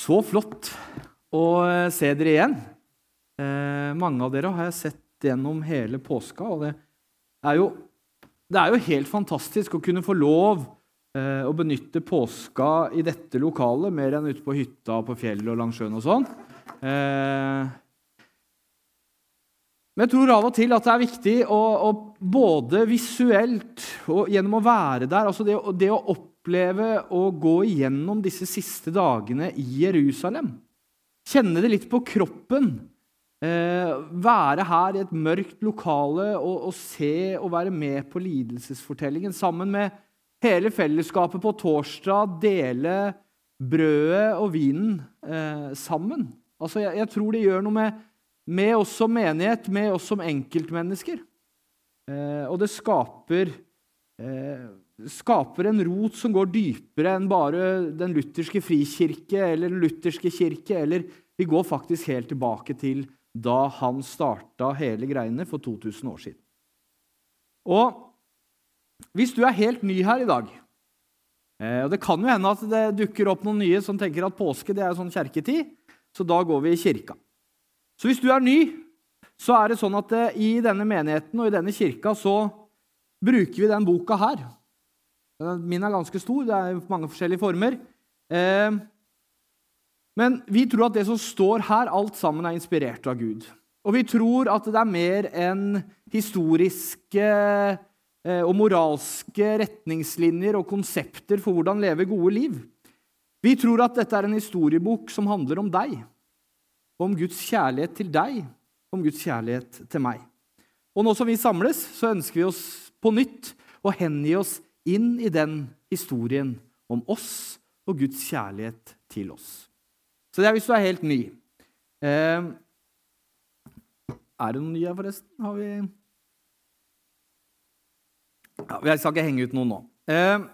Så flott å eh, se dere igjen. Eh, mange av dere har jeg sett gjennom hele påska. og Det er jo, det er jo helt fantastisk å kunne få lov eh, å benytte påska i dette lokalet, mer enn ute på hytta på fjellet og langs sjøen og sånn. Eh, men jeg tror av og til at det er viktig å, å både visuelt og gjennom å være der altså det, det å opp oppleve å gå igjennom disse siste dagene i Jerusalem. Kjenne det litt på kroppen. Eh, være her i et mørkt lokale og, og, se og være med på lidelsesfortellingen sammen med hele fellesskapet på torsdag. Dele brødet og vinen eh, sammen. Altså, jeg, jeg, tror det gjør noe med, med oss som menighet, med oss som enkeltmennesker. Eh, og det skaper eh, skaper en rot som går dypere enn bare den lutherske frikirke eller den lutherske kirke. Eller vi går faktisk helt tilbake til da han starta hele greiene for 2000 år siden. Og hvis du er helt ny her i dag eh, og Det kan jo hende at det dukker opp noen nye som tenker at påske det er sånn kjerketid, så da går vi i kirka. Så hvis du er ny, så er det sånn at eh, i denne menigheten og i denne kirka så bruker vi den boka her. Min er ganske stor. Det er mange forskjellige former. Eh, men vi tror at det som står her, alt sammen er inspirert av Gud. Og vi tror at det er mer enn historiske eh, og moralske retningslinjer og konsepter for hvordan leve gode liv. Vi tror at dette er en historiebok som handler om deg, om Guds kjærlighet til deg, om Guds kjærlighet til meg. Og nå som vi samles, så ønsker vi oss på nytt å hengi oss inn i den historien om oss og Guds kjærlighet til oss. Så det er hvis du er helt ny. Eh, er det noen nye, forresten? Har vi ja, Jeg skal ikke henge ut noen nå. Eh,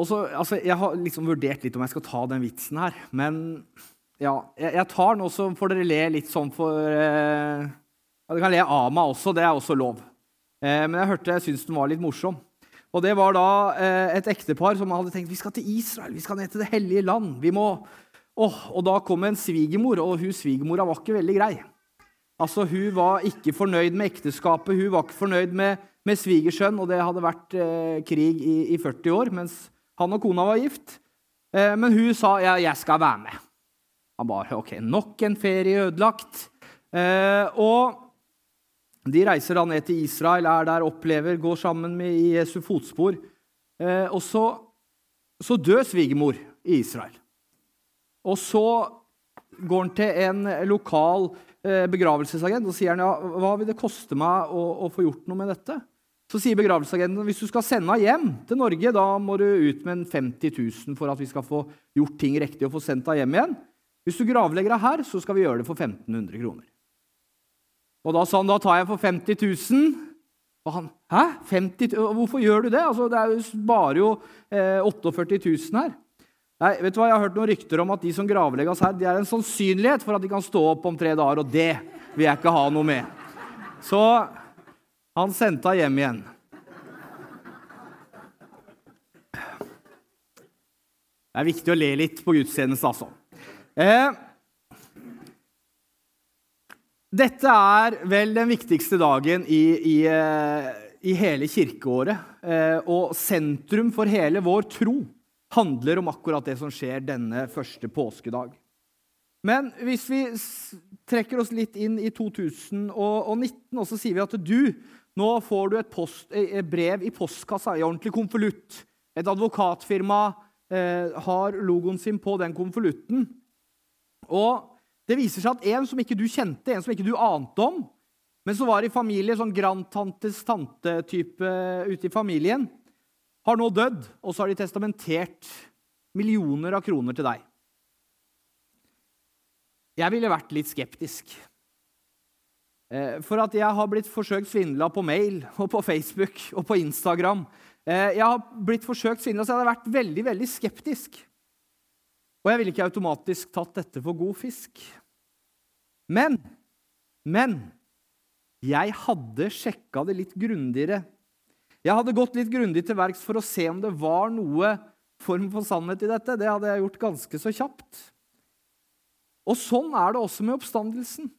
også, altså, jeg har liksom vurdert litt om jeg skal ta den vitsen her. Men ja, jeg, jeg tar den, også for dere le litt sånn for eh, ja, Dere kan le av meg også, det er også lov. Eh, men jeg hørte jeg syntes den var litt morsom. Og Det var da eh, et ektepar som hadde tenkt vi skal til Israel, vi skal ned til Det hellige land. vi må... Oh, og Da kom en svigermor, og hun svigermora var ikke veldig grei. Altså, Hun var ikke fornøyd med ekteskapet, hun var ikke fornøyd med, med svigersønn. Og det hadde vært eh, krig i, i, 40 år mens han og kona var gift. Eh, men hun sa ja, 'jeg skal være med'. Han bare OK, nok en ferie ødelagt. Eh, og de reiser da ned til Israel, er der, opplever, går sammen med i Jesu fotspor. Eh, og så, så dør svigermor i Israel. Og så går han til en lokal eh, begravelsesagent og sier han, ja, hva vil det koste meg å, å, få gjort noe med dette. Så sier begravelsesagenten hvis du skal sende henne hjem til Norge, da må du ut med en 50 000 for at vi skal få gjort ting riktig og få sendt henne hjem igjen. Hvis du gravlegger henne her, så skal vi gjøre det for 1500 kroner. Og da sa han da tar jeg for 50 000. Og han Hæ? 50 000? Hvorfor gjør du det? Altså, det er jo bare jo eh, 48 000 her. Nei, vet du hva? Jeg har hørt noen rykter om at de som gravlegges her, det er en sannsynlighet for at de kan stå opp om tre dager, og det vil jeg ikke ha noe med. Så han sendte henne hjem igjen. Det er viktig å le litt på gudstjeneste, altså. Eh, dette er vel den viktigste dagen i, i, eh, i hele kirkeåret. Eh, og sentrum for hele vår tro handler om akkurat det som skjer denne første påskedag. Men hvis vi trekker oss litt inn i 2019, og så sier vi at du nå får du et, post, et brev i postkassa i ordentlig konvolutt. Et advokatfirma eh, har logoen sin på den konvolutten. Og det viser seg at en som ikke du kjente, en som ikke du ante om, men som var i familie, sånn grandtantes tante-type ute i familien, har nå dødd, og så har de testamentert millioner av kroner til deg. Jeg ville vært litt skeptisk. Eh, for at jeg har blitt forsøkt svindla på mail og på Facebook og på Instagram. Eh, jeg har blitt forsøkt svindla, så jeg hadde vært veldig, veldig skeptisk. Og jeg ville ikke automatisk tatt dette for god fisk. Men, men jeg hadde sjekka det litt grundigere. Jeg hadde gått litt grundig til verks for å se om det var noe form for sannhet i dette. Det hadde jeg gjort ganske så kjapt. Og sånn er det også med oppstandelsen.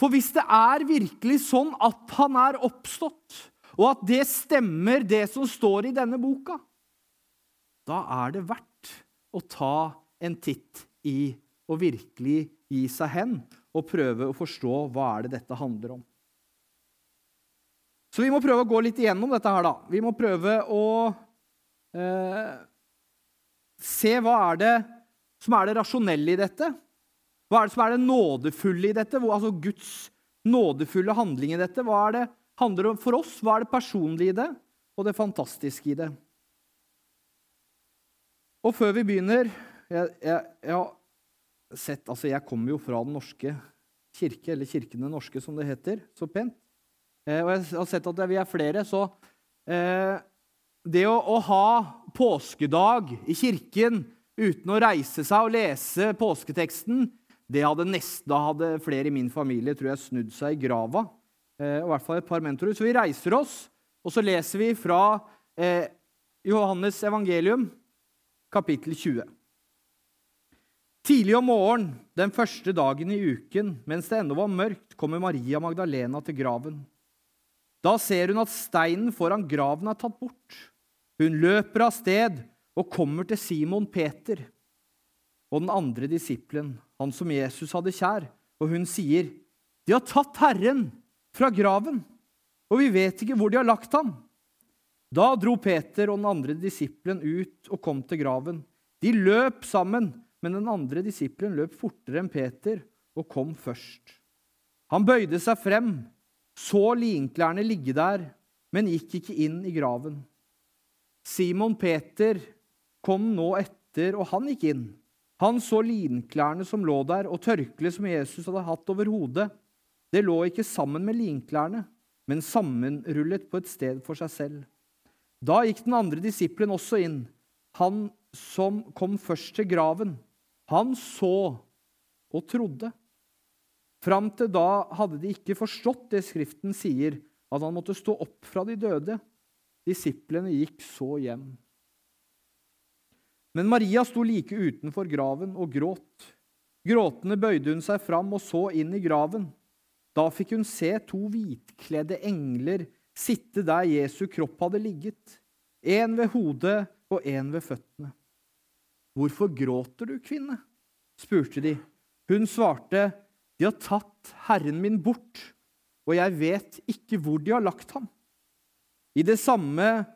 For hvis det er virkelig sånn at han er oppstått, og at det stemmer, det som står i denne boka, da er det verdt å ta en titt i og virkelig gi seg hen og prøve å forstå hva er det dette handler om. Så vi må prøve å gå litt igjennom dette her, da. Vi må prøve å eh, se hva er det som er det rasjonelle i dette. Hva er det som er det nådefulle i dette? Altså Guds nådefulle handling i dette. Hva er det handler om for oss? Hva er det personlige i det, og det fantastiske i det? Og før vi begynner Jeg, jeg, jeg sett Altså, jeg kommer jo fra Den norske kirke, eller Kirken den norske, som det heter så pent. Eh, og jeg har sett at vi er flere, så eh, Det å, å ha påskedag i kirken uten å reise seg og lese påsketeksten, det hadde nesten, da hadde flere i min familie tror jeg, snudd seg i grava. Eh, I hvert fall et par mentorer. Så vi reiser oss, og så leser vi fra eh, Johannes evangelium, kapittel 20. Tidlig om morgenen den første dagen i uken, mens det ennå var mørkt, kommer Maria Magdalena til graven. Da ser hun at steinen foran graven er tatt bort. Hun løper av sted og kommer til Simon Peter og den andre disippelen, han som Jesus hadde kjær, og hun sier, 'De har tatt Herren fra graven, og vi vet ikke hvor de har lagt ham.' Da dro Peter og den andre disippelen ut og kom til graven. De løp sammen men den andre disippelen løp fortere enn Peter og kom først. Han bøyde seg frem, så linklærne ligge der, men gikk ikke inn i graven. Simon Peter kom nå etter, og han gikk inn. Han så linklærne som lå der, og tørkleet som Jesus hadde hatt over hodet. Det lå ikke sammen med linklærne, men sammenrullet på et sted for seg selv. Da gikk den andre disippelen også inn, han som kom først til graven. Han så og trodde. Fram til da hadde de ikke forstått det Skriften sier, at han måtte stå opp fra de døde. Disiplene gikk så hjem. Men Maria sto like utenfor graven og gråt. Gråtende bøyde hun seg fram og så inn i graven. Da fikk hun se to hvitkledde engler sitte der Jesu kropp hadde ligget, en ved hodet og en ved føttene. Hvorfor gråter du, kvinne? spurte de. Hun svarte, De har tatt Herren min bort, og jeg vet ikke hvor de har lagt ham. I det samme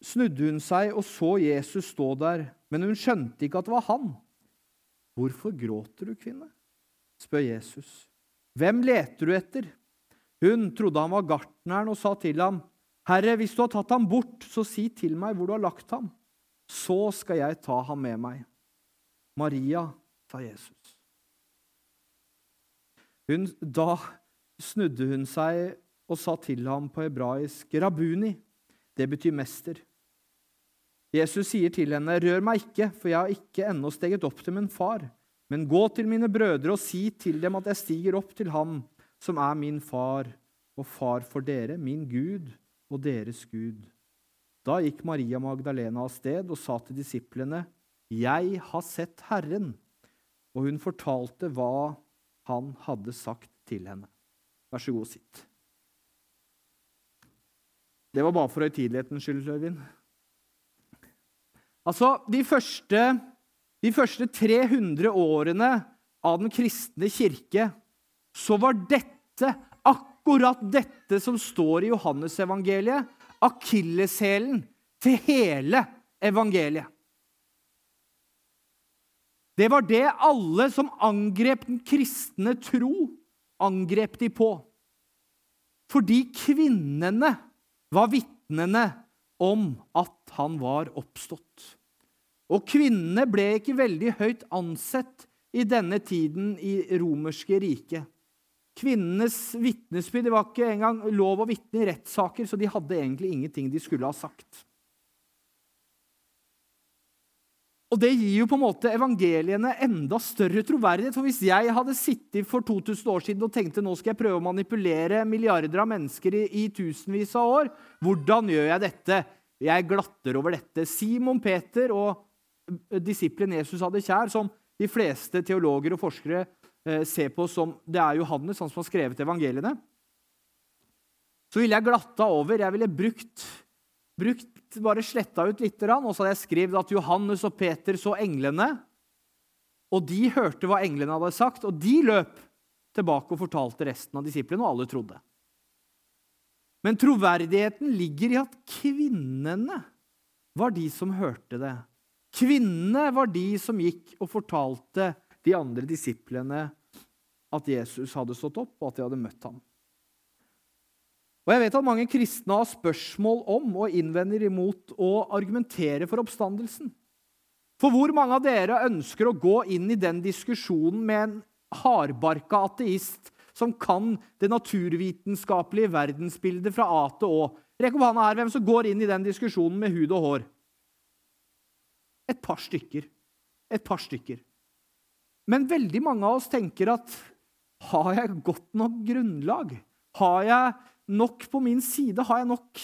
snudde hun seg og så Jesus stå der, men hun skjønte ikke at det var han. Hvorfor gråter du, kvinne? spør Jesus. Hvem leter du etter? Hun trodde han var gartneren og sa til ham, Herre, hvis du har tatt ham bort, så si til meg hvor du har lagt ham så skal jeg ta ham med meg. Maria, sa Jesus. Hun, da snudde hun seg og sa til ham på hebraisk, 'Rabuni', det betyr mester. Jesus sier til henne, 'Rør meg ikke, for jeg har ikke ennå steget opp til min far.' 'Men gå til mine brødre og si til dem at jeg stiger opp til ham som er min far og far for dere, min Gud og deres Gud.' Da gikk Maria Magdalena av sted og sa til disiplene, 'Jeg har sett Herren.' Og hun fortalte hva han hadde sagt til henne. Vær så god, sitt. Det var bare for høytidelighetens skyld, Øyvind. Altså, de første, de første 300 årene av den kristne kirke så var dette, akkurat dette som står i Johannesevangeliet, akilleshælen til hele evangeliet. Det var det alle som angrep den kristne tro, angrep de på. Fordi kvinnene var vitnene om at han var oppstått. Og kvinnene ble ikke veldig høyt ansett i denne tiden i romerske riket. Kvinnenes vitnesbyrd Det var ikke engang lov å vitne i rettssaker, så de hadde egentlig ingenting de skulle ha sagt. Og Det gir jo på en måte evangeliene enda større troverdighet. For Hvis jeg hadde sittet for 2000 år siden og tenkte nå skal jeg prøve å manipulere milliarder av mennesker i, i tusenvis av år, hvordan gjør jeg dette? jeg glatter over dette. Simon Peter og disiplen Jesus hadde kjær, som de fleste teologer og forskere eh, ser på som det er Johannes, han som har skrevet evangeliene, så ville jeg glatta over. Jeg ville brukt, brukt bare sletta ut litt, og så hadde jeg skrevet at Johannes og Peter så englene. Og de hørte hva englene hadde sagt, og de løp tilbake og fortalte resten av disiplene, og alle trodde. Men troverdigheten ligger i at kvinnene var de som hørte det. Kvinnene var de som gikk og fortalte de andre disiplene at Jesus hadde stått opp, og at de hadde møtt ham. Og Jeg vet at mange kristne har spørsmål om og innvender imot å argumentere for oppstandelsen. For hvor mange av dere ønsker å gå inn i den diskusjonen med en hardbarka ateist som kan det naturvitenskapelige verdensbildet fra A til Å? Rekk opp hånda her, hvem som går inn i den diskusjonen med hud og hår. Et par stykker. Et par stykker. Men veldig mange av oss tenker at har jeg godt nok grunnlag? Har jeg nok på min side? Har jeg nok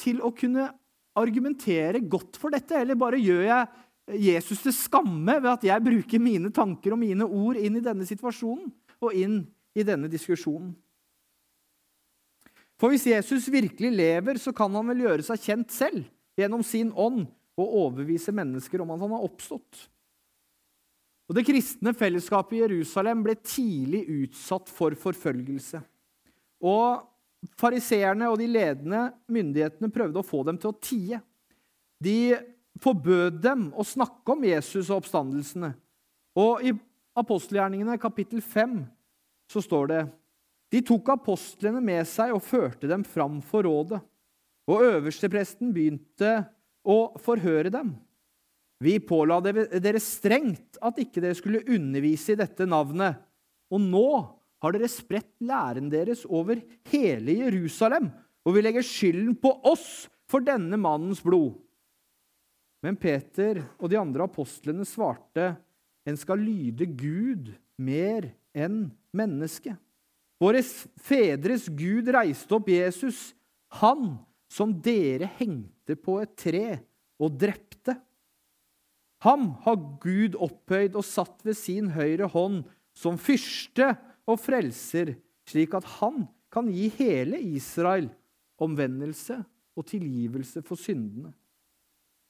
til å kunne argumentere godt for dette? Eller bare gjør jeg Jesus til skamme ved at jeg bruker mine tanker og mine ord inn i denne situasjonen og inn i denne diskusjonen? For hvis Jesus virkelig lever, så kan han vel gjøre seg kjent selv gjennom sin ånd og overbevise mennesker om at han har oppstått. Og Det kristne fellesskapet i Jerusalem ble tidlig utsatt for forfølgelse. Og Fariseerne og de ledende myndighetene prøvde å få dem til å tie. De forbød dem å snakke om Jesus og oppstandelsene. Og I apostelgjerningene kapittel 5 så står det de tok apostlene med seg og førte dem fram for rådet. Og øverstepresten begynte å forhøre dem. Vi påla dere strengt at ikke dere skulle undervise i dette navnet. Og nå har dere spredt læren deres over hele Jerusalem, og vi legger skylden på oss for denne mannens blod. Men Peter og de andre apostlene svarte, en skal lyde Gud mer enn menneske. Våre fedres Gud reiste opp Jesus, han som dere hengte på et tre og drepte. Ham har Gud opphøyd og satt ved sin høyre hånd som fyrste og frelser, slik at han kan gi hele Israel omvendelse og tilgivelse for syndene.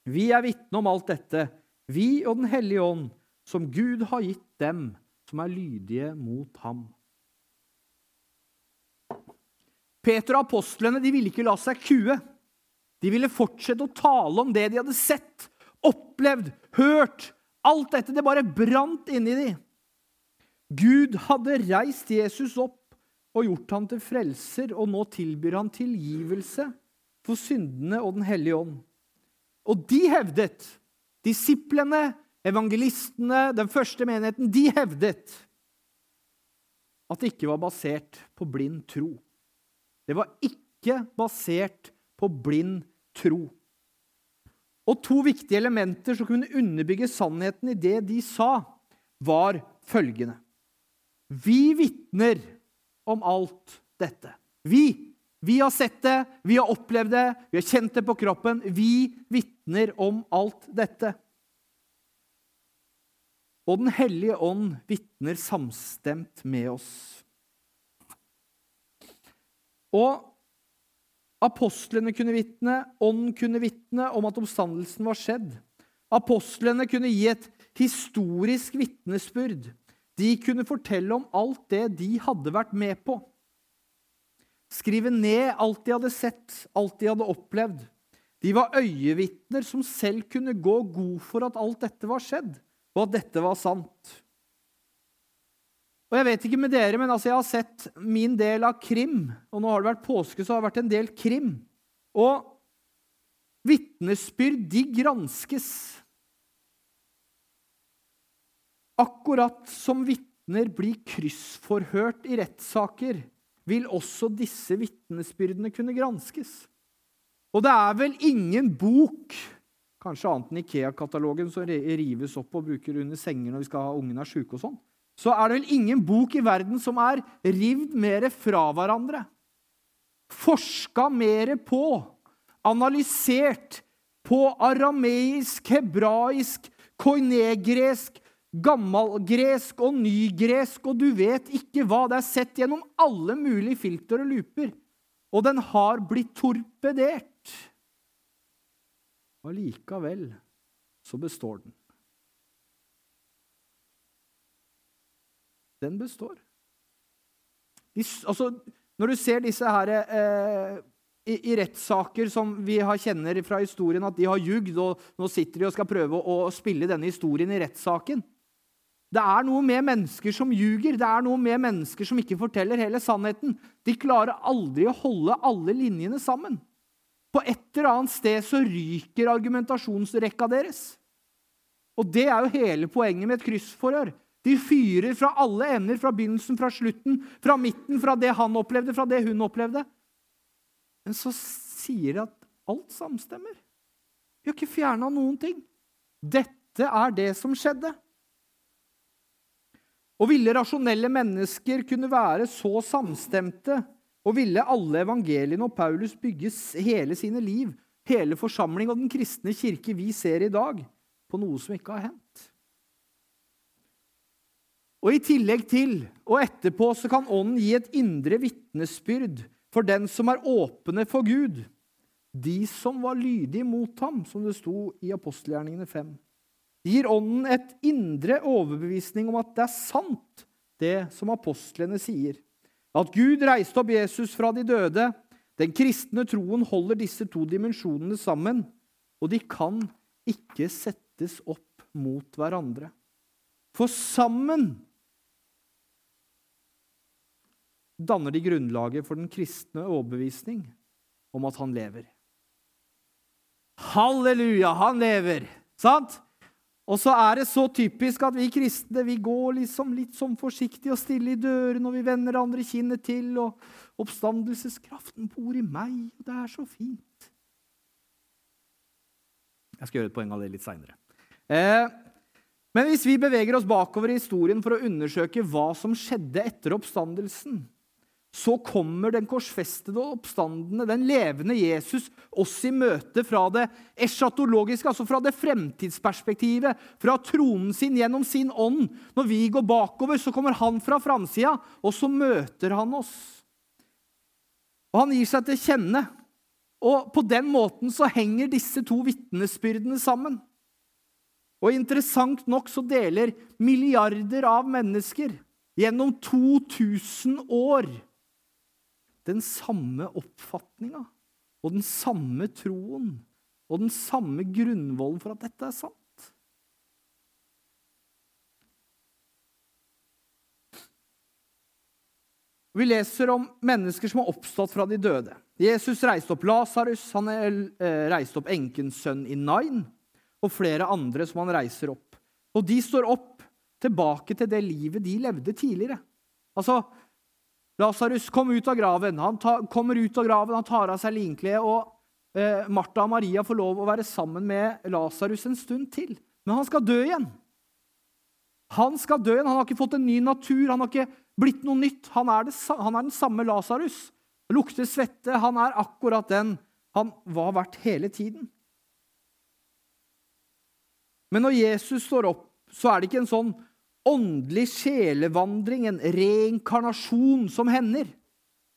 Vi er vitne om alt dette, vi og Den hellige ånd, som Gud har gitt dem som er lydige mot ham. Peter og apostlene de ville ikke la seg kue. De ville fortsette å tale om det de hadde sett, opplevd, hørt. Alt dette det bare brant inni de. Gud hadde reist Jesus opp og gjort ham til frelser, og nå tilbyr han tilgivelse for syndene og Den hellige ånd. Og de hevdet, disiplene, evangelistene, den første menigheten, de hevdet at det ikke var basert på blind tro. Det var ikke basert på blind tro. Og to viktige elementer som kunne underbygge sannheten i det de sa, var følgende. Vi vitner om alt dette. Vi. Vi har sett det, vi har opplevd det, vi har kjent det på kroppen. Vi vitner om alt dette. Og Den hellige ånd vitner samstemt med oss. Og Apostlene kunne vitne, Ånden kunne vitne om at oppstandelsen var skjedd. Apostlene kunne gi et historisk vitnesbyrd. De kunne fortelle om alt det de hadde vært med på. Skrive ned alt de hadde sett, alt de hadde opplevd. De var øyevitner som selv kunne gå god for at alt dette var skjedd, og at dette var sant. Og jeg vet ikke med dere, men altså jeg har sett min del av krim. Og nå har det vært påske, så har det vært en del krim. Og vitnesbyrd, de granskes. Akkurat som vitner blir kryssforhørt i rettssaker, vil også disse vitnesbyrdene kunne granskes. Og det er vel ingen bok, kanskje annet enn Ikea-katalogen, som rives opp og bruker under senger når vi skal ha ungene er sjuke og sånn, så er det vel ingen bok i verden som er rivd mer fra hverandre, forska mer på, analysert på arameisk, hebraisk, koinegresk, gammelgresk og nygresk, og du vet ikke hva. Det er sett gjennom alle mulige filter og luper, og den har blitt torpedert. Og likevel så består den. Den består. De, altså, når du ser disse her eh, i, i rettssaker som vi kjenner fra historien at de har jugd, og nå sitter de og skal prøve å, å spille denne historien i rettssaken Det er noe med mennesker som ljuger, det er noe med mennesker som ikke forteller hele sannheten. De klarer aldri å holde alle linjene sammen. På et eller annet sted så ryker argumentasjonsrekka deres. Og det er jo hele poenget med et kryssforhør. De fyrer fra alle ender, fra begynnelsen, fra slutten, fra midten, fra det han opplevde, fra det hun opplevde. Men så sier de at alt samstemmer. Vi har ikke fjerna noen ting. Dette er det som skjedde. Og ville rasjonelle mennesker kunne være så samstemte, og ville alle evangeliene og Paulus bygge hele sine liv, hele forsamling og den kristne kirke vi ser i dag, på noe som ikke har hendt? Og I tillegg til og etterpå så kan Ånden gi et indre vitnesbyrd for den som er åpne for Gud, de som var lydige mot ham, som det sto i apostelgjerningene 5. Det gir Ånden et indre overbevisning om at det er sant, det som apostlene sier. At Gud reiste opp Jesus fra de døde. Den kristne troen holder disse to dimensjonene sammen, og de kan ikke settes opp mot hverandre. For sammen danner de grunnlaget for den kristne overbevisning om at han lever. Halleluja, han lever! Sant? Og så er det så typisk at vi kristne vi går liksom litt sånn forsiktig og stille i dørene, og vi vender andre kinnet til, og oppstandelseskraften bor i meg, og det er så fint. Jeg skal gjøre et poeng av det litt seinere. Eh, men hvis vi beveger oss bakover i historien for å undersøke hva som skjedde etter oppstandelsen, så kommer den korsfestede og oppstandende, den levende Jesus, oss i møte fra det eschatologiske, altså fra det fremtidsperspektivet, fra tronen sin gjennom sin ånd. Når vi går bakover, så kommer han fra framsida, og så møter han oss. Og han gir seg til kjenne. Og på den måten så henger disse to vitnesbyrdene sammen. Og interessant nok så deler milliarder av mennesker gjennom 2000 år den samme oppfatninga og den samme troen og den samme grunnvollen for at dette er sant. Vi leser om mennesker som har oppstått fra de døde. Jesus reiste opp Lasarus, han eh, reiste opp enkens sønn i Nain, og flere andre som han reiser opp. Og de står opp tilbake til det livet de levde tidligere. Altså, Lasarus kom ut av graven. Han ta, kommer ut av graven, han tar av seg linkleet, og eh, Martha og Maria får lov å være sammen med Lasarus en stund til. Men han skal dø igjen. Han skal dø igjen. Han har ikke fått en ny natur, han har ikke blitt noe nytt. Han er, det, han er den samme Lasarus. Lukter svette. Han er akkurat den han var verdt hele tiden. Men når Jesus står opp, så er det ikke en sånn åndelig sjelevandring, en reinkarnasjon, som hender.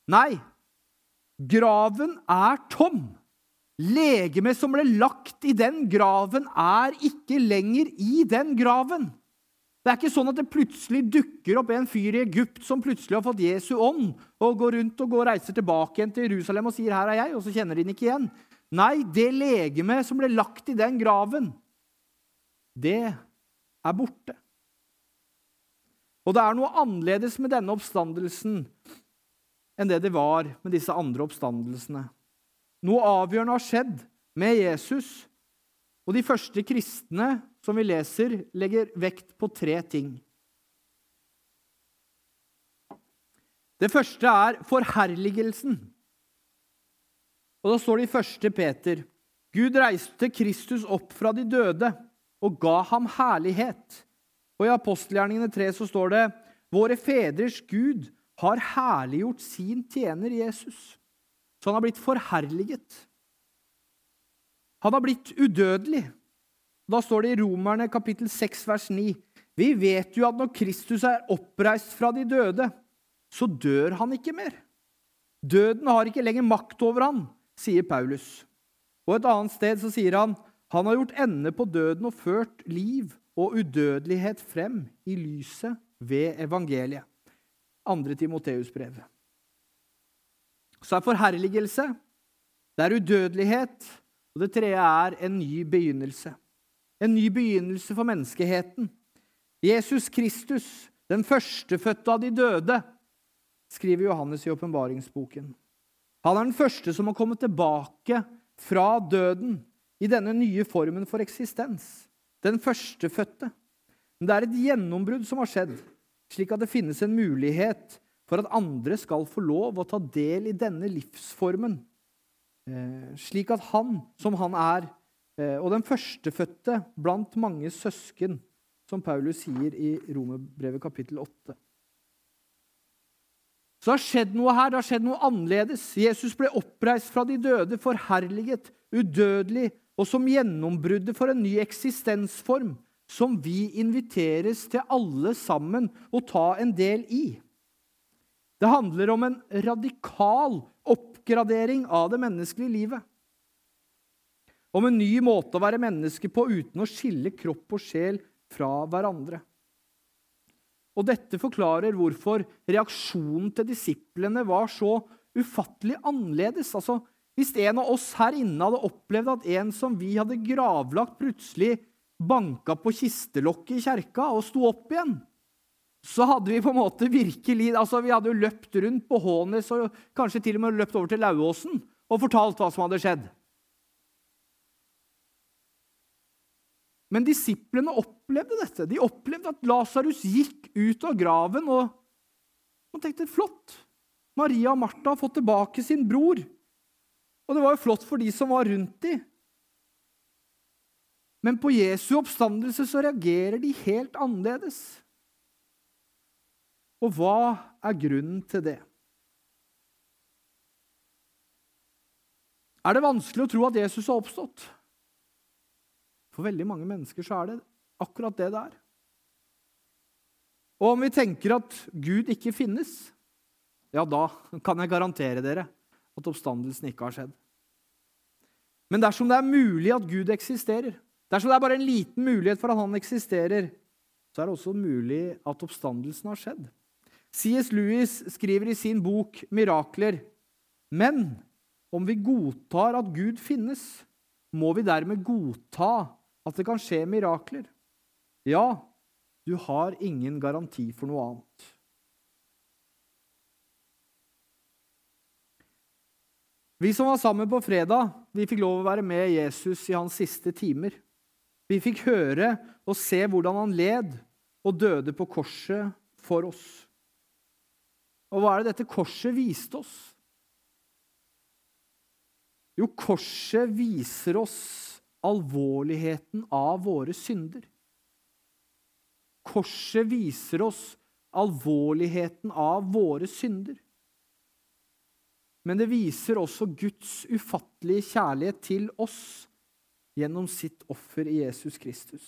Nei, graven er tom. Legemet som ble lagt i den graven, er ikke lenger i den graven. Det er ikke sånn at det plutselig dukker opp en fyr i Egypt som plutselig har fått Jesu ånd, og går rundt og går, reiser tilbake igjen til Jerusalem og sier 'her er jeg', og så kjenner de den ikke igjen. Nei, det legemet som ble lagt i den graven, det er borte. Og det er noe annerledes med denne oppstandelsen enn det det var med disse andre oppstandelsene. Noe avgjørende har skjedd med Jesus, og de første kristne som vi leser, legger vekt på tre ting. Det første er forherligelsen. Og Da står det i første Peter Gud reiste Kristus opp fra de døde og ga ham herlighet og I apostelgjerningene 3 så står det Våre fedres Gud har herliggjort sin tjener Jesus. Så han har blitt forherliget. Han har blitt udødelig. Da står det i Romerne kapittel 6 vers 9. Vi vet jo at når Kristus er oppreist fra de døde, så dør han ikke mer. Døden har ikke lenger makt over han, sier Paulus. Og et annet sted så sier han han har gjort ende på døden og ført liv og udødelighet frem i lyset ved evangeliet. Andre Timoteus brev. Så er forherligelse, det er udødelighet, og det tredje er en ny begynnelse. En ny begynnelse for menneskeheten. Jesus Kristus, den førstefødte av de døde, skriver Johannes i åpenbaringsboken. Han er den første som har kommet tilbake fra døden i denne nye formen for eksistens. Den førstefødte. Men det er et gjennombrudd som har skjedd, slik at det finnes en mulighet for at andre skal få lov å ta del i denne livsformen, eh, slik at han, som han er, eh, og den førstefødte blant mange søsken, som Paulus sier i Romerbrevet kapittel 8. Så det har skjedd noe her, det har skjedd noe annerledes. Jesus ble oppreist fra de døde, forherliget, udødelig, og som gjennombruddet for en ny eksistensform som vi inviteres til alle sammen å ta en del i. Det handler om en radikal oppgradering av det menneskelige livet. Om en ny måte å være menneske på uten å skille kropp og sjel fra hverandre. Og Dette forklarer hvorfor reaksjonen til disiplene var så ufattelig annerledes. Altså, Hvis en av oss her inne hadde opplevd at en som vi hadde gravlagt, plutselig banka på kistelokket i kjerka og sto opp igjen, så hadde vi på en måte virkelig altså Vi hadde jo løpt rundt på Hånes og kanskje til og med løpt over til Lauåsen og fortalt hva som hadde skjedd. Men disiplene opplevde dette. De opplevde at Lasarus gikk ut av graven, og man tenkte flott. Maria og Martha har fått tilbake sin bror. Og det var jo flott for de som var rundt dem. Men på Jesu oppstandelse så reagerer de helt annerledes. Og hva er grunnen til det? Er det vanskelig å tro at Jesus har oppstått? For veldig mange mennesker så er det akkurat det det er. Og om vi tenker at Gud ikke finnes, ja, da kan jeg garantere dere at oppstandelsen ikke har skjedd. Men dersom det er mulig at Gud eksisterer, dersom det er bare en liten mulighet for at han eksisterer, så er det også mulig at oppstandelsen har skjedd. C.S. Lewis skriver i sin bok 'Mirakler'. Men om vi godtar at Gud finnes, må vi dermed godta at det kan skje mirakler. Ja, du har ingen garanti for noe annet. Vi som var sammen på fredag, vi fikk lov å være med Jesus i hans siste timer. Vi fikk høre og se hvordan han led og døde på korset for oss. Og hva er det dette korset viste oss? Jo, korset viser oss alvorligheten av våre synder. Korset viser oss alvorligheten av våre synder. Men det viser også Guds ufattelige kjærlighet til oss gjennom sitt offer i Jesus Kristus.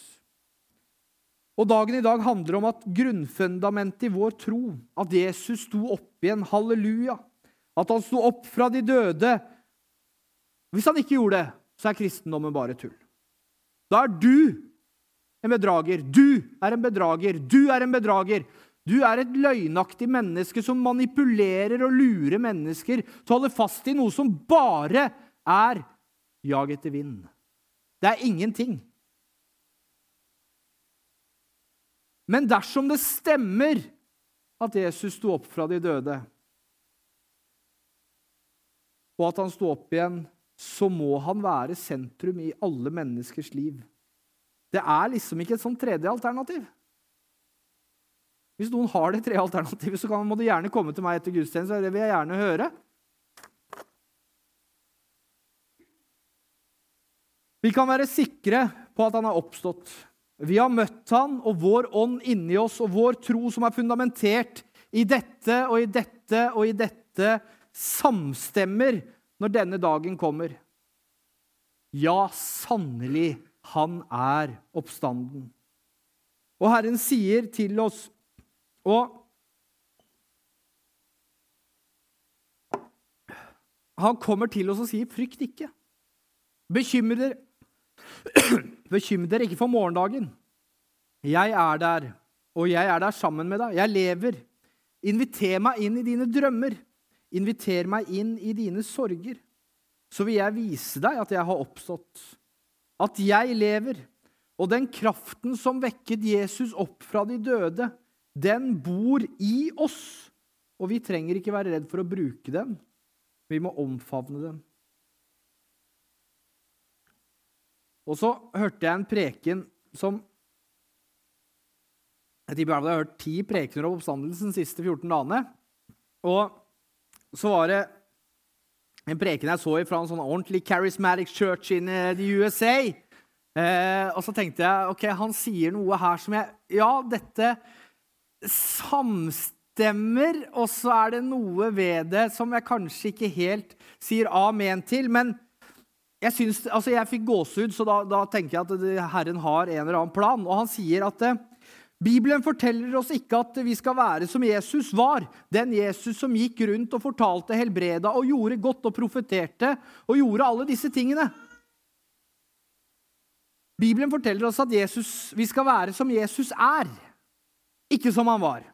Og Dagen i dag handler om at grunnfundamentet i vår tro, at Jesus sto opp igjen, halleluja, at han sto opp fra de døde Hvis han ikke gjorde det, så er kristendommen bare tull. Da er du en bedrager. Du er en bedrager. Du er en bedrager. Du er et løgnaktig menneske som manipulerer og lurer mennesker til å holde fast i noe som bare er jag etter vind. Det er ingenting. Men dersom det stemmer at Jesus sto opp fra de døde, og at han sto opp igjen så må han være sentrum i alle menneskers liv. Det er liksom ikke et sånn tredje alternativ. Hvis noen har det tre alternativet, så må du gjerne komme til meg etter gudstjeneste. Det vil jeg gjerne høre. Vi kan være sikre på at han har oppstått. Vi har møtt han, og vår ånd inni oss og vår tro som er fundamentert i dette og i dette og i dette, samstemmer når denne dagen kommer. Ja, sannelig, han er oppstanden. Og Herren sier til oss og Han kommer til oss og sier, 'Frykt ikke'. Bekymre dere, Bekymre dere ikke for morgendagen. Jeg er der, og jeg er der sammen med deg. Jeg lever. Inviter meg inn i dine drømmer. Inviter meg inn i dine sorger. Så vil jeg vise deg at jeg har oppstått, at jeg lever. Og den kraften som vekket Jesus opp fra de døde, den bor i oss. Og vi trenger ikke være redd for å bruke den. Vi må omfavne den. Og så hørte jeg en preken som Jeg tipper jeg har hørt ti prekener om oppstandelsen de siste 14 dagene. Og så var det en preken jeg så fra en sånn ordentlig charismatic church in the USA. Eh, og så tenkte jeg ok, han sier noe her som jeg Ja, dette samstemmer, og så er det noe ved det som jeg kanskje ikke helt sier amen til. Men jeg, synes, altså jeg fikk gåsehud, så da, da, tenker jeg at Herren har en eller annen plan. Og han sier at eh, Bibelen forteller oss ikke at vi skal være som Jesus var. Den Jesus som gikk rundt og fortalte, helbreda og gjorde godt og profeterte og gjorde alle disse tingene. Bibelen forteller oss at Jesus, vi skal være som Jesus er, ikke som han var.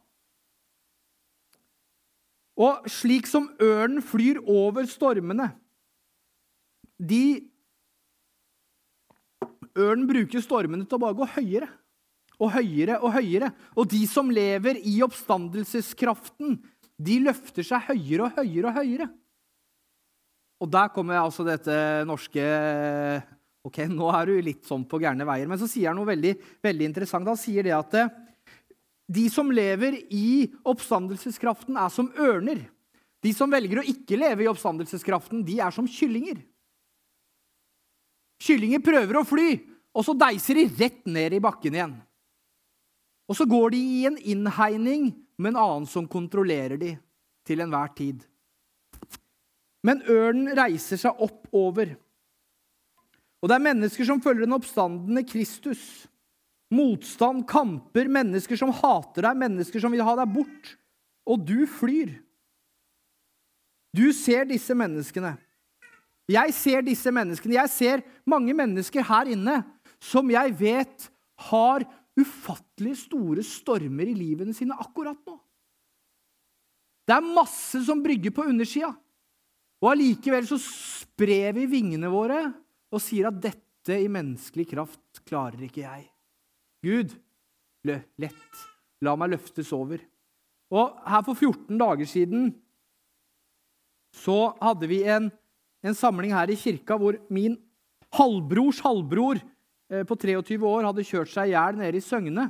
Og slik som ørnen flyr over stormene de, Ørnen bruker stormene til å bare gå høyere og høyere og høyere. Og de som lever i oppstandelseskraften, de løfter seg høyere og høyere og høyere. Og der kommer altså dette norske Ok, nå er du litt sånn på gærne veier. Men så sier han noe veldig, veldig interessant. Han sier det at eh, de som lever i oppstandelseskraften, er som ørner. De som velger å ikke leve i oppstandelseskraften, de er som kyllinger. Kyllinger prøver å fly, og så deiser de rett ned i bakken igjen. Og så går de i en innhegning med en annen som kontrollerer de til enhver tid. Men ørnen reiser seg opp over. Og det er mennesker som følger den oppstandende Kristus. Motstand, kamper, mennesker som hater deg, mennesker som vil ha deg bort. Og du flyr. Du ser disse menneskene. Jeg ser disse menneskene. Jeg ser mange mennesker her inne som jeg vet har ufattelig store stormer i livene sine akkurat nå. Det er masse som brygger på undersida. Og allikevel så sprer vi vingene våre og sier at dette i menneskelig kraft klarer ikke jeg. Gud, lett, la meg løftes over. Og her for 14 dager siden så hadde vi en, en samling her i kirka hvor min halvbrors halvbror Eh, på 23 år hadde kjørt seg i hjel nede i Søgne.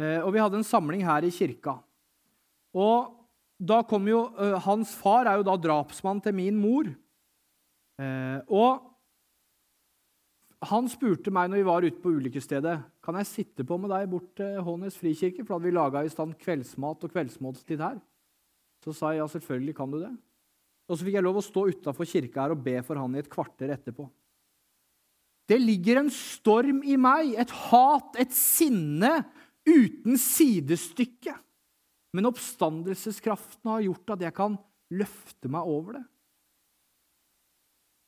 Eh, og vi hadde en samling her i kirka. Og da kom jo, eh, Hans far er jo da drapsmann til min mor. Og han spurte meg når vi var ute på ulykkesstedet kan jeg sitte på med deg bort til Hånes frikirke, for da hadde vi laga i stand kveldsmat og kveldsmåltid her. Så sa jeg ja, selvfølgelig kan du det. Og så fikk jeg lov å stå utafor kirka her og be for han i et kvarter etterpå. Det ligger en storm i meg, et hat, et sinne uten sidestykke. Men oppstandelseskraften har gjort at jeg kan løfte meg over det.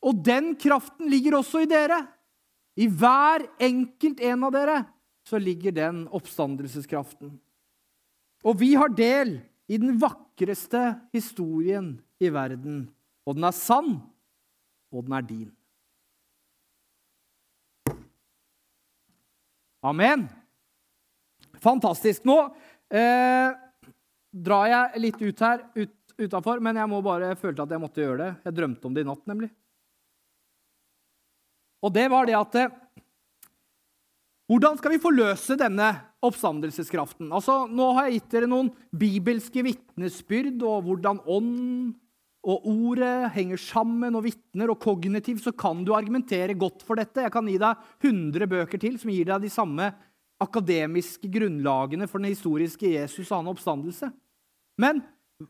Og den kraften ligger også i dere. I hver enkelt en av dere så ligger den oppstandelseskraften. Og vi har del i den vakreste historien i verden. Og den er sann, og den er din. Amen. Fantastisk. Nå eh, drar jeg litt ut her ut, utafor, men jeg må bare følte at jeg måtte gjøre det. Jeg drømte om det i natt, nemlig. Og det var det at eh, Hvordan skal vi forløse denne oppstandelseskraften? Altså, Nå har jeg gitt dere noen bibelske vitnesbyrd og hvordan ånd og ordet henger sammen og vitner, og kognitivt så kan du argumentere godt for dette. Jeg kan gi deg 100 bøker til som gir deg de samme akademiske grunnlagene for den historiske Jesus og hans oppstandelse. Men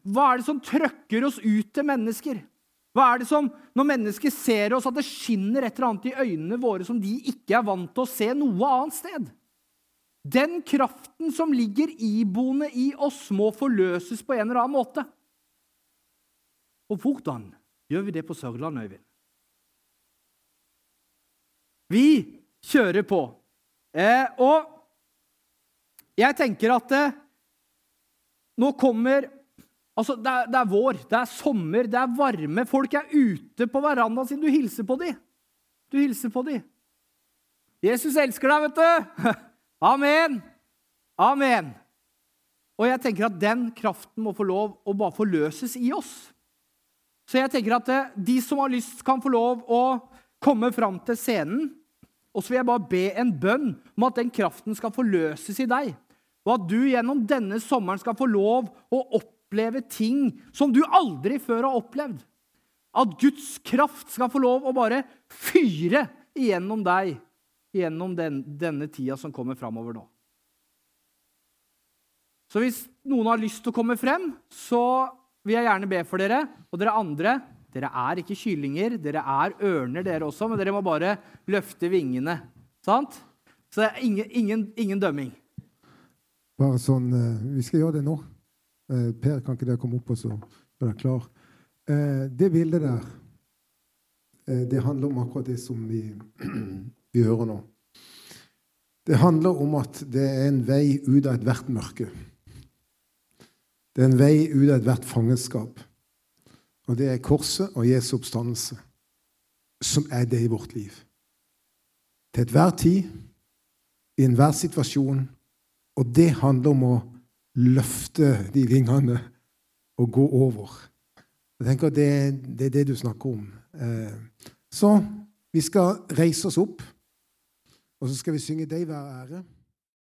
hva er det som trøkker oss ut til mennesker? Hva er det som, Når mennesker ser oss, at det skinner et eller annet i øynene våre som de ikke er vant til å se noe annet sted? Den kraften som ligger iboende i oss, må forløses på en eller annen måte. Og hvordan gjør vi det på Sørlandet, Øyvind? Vi kjører på. Eh, og jeg tenker at eh, nå kommer Altså, det er, det er, vår, det er sommer, det er varme. Folk er ute på verandaen sin. Du hilser på dem. Du hilser på dem. Jesus elsker deg, vet du! Amen! Amen! Og jeg tenker at den kraften må få lov å bare forløses i oss. Så jeg tenker at eh, de som har lyst, kan få lov å komme fram til scenen. Og så vil jeg bare be en bønn om at den kraften skal forløses i deg. Og at du gjennom denne sommeren skal få lov å oppleve ting som du aldri før har opplevd. At Guds kraft skal få lov å bare fyre igjennom deg gjennom den, denne tida som kommer framover nå. Så hvis noen har lyst til å komme frem, så vil jeg gjerne be for dere. Og dere andre, dere er ikke kyllinger, dere er ørner, dere også, men dere må bare løfte vingene. Sant? Så det er ingen, ingen, ingen dømming. Bare sånn eh, Vi skal gjøre det nå. Eh, per, kan ikke dere komme opp og så gjøre dere klar? Eh, det bildet der, det handler om akkurat det som vi, vi hører nå. Det handler om at det er en vei ut av ethvert mørke. Det er en vei ut av ethvert fangenskap. Og det er korset og Jesu oppstandelse som er det i vårt liv. Til enhver tid, i enhver situasjon, og det handler om å løfte de vingene og gå over. Jeg tenker Det, det er det du snakker om. Eh, så vi skal reise oss opp, og så skal vi synge 'Deg være ære'.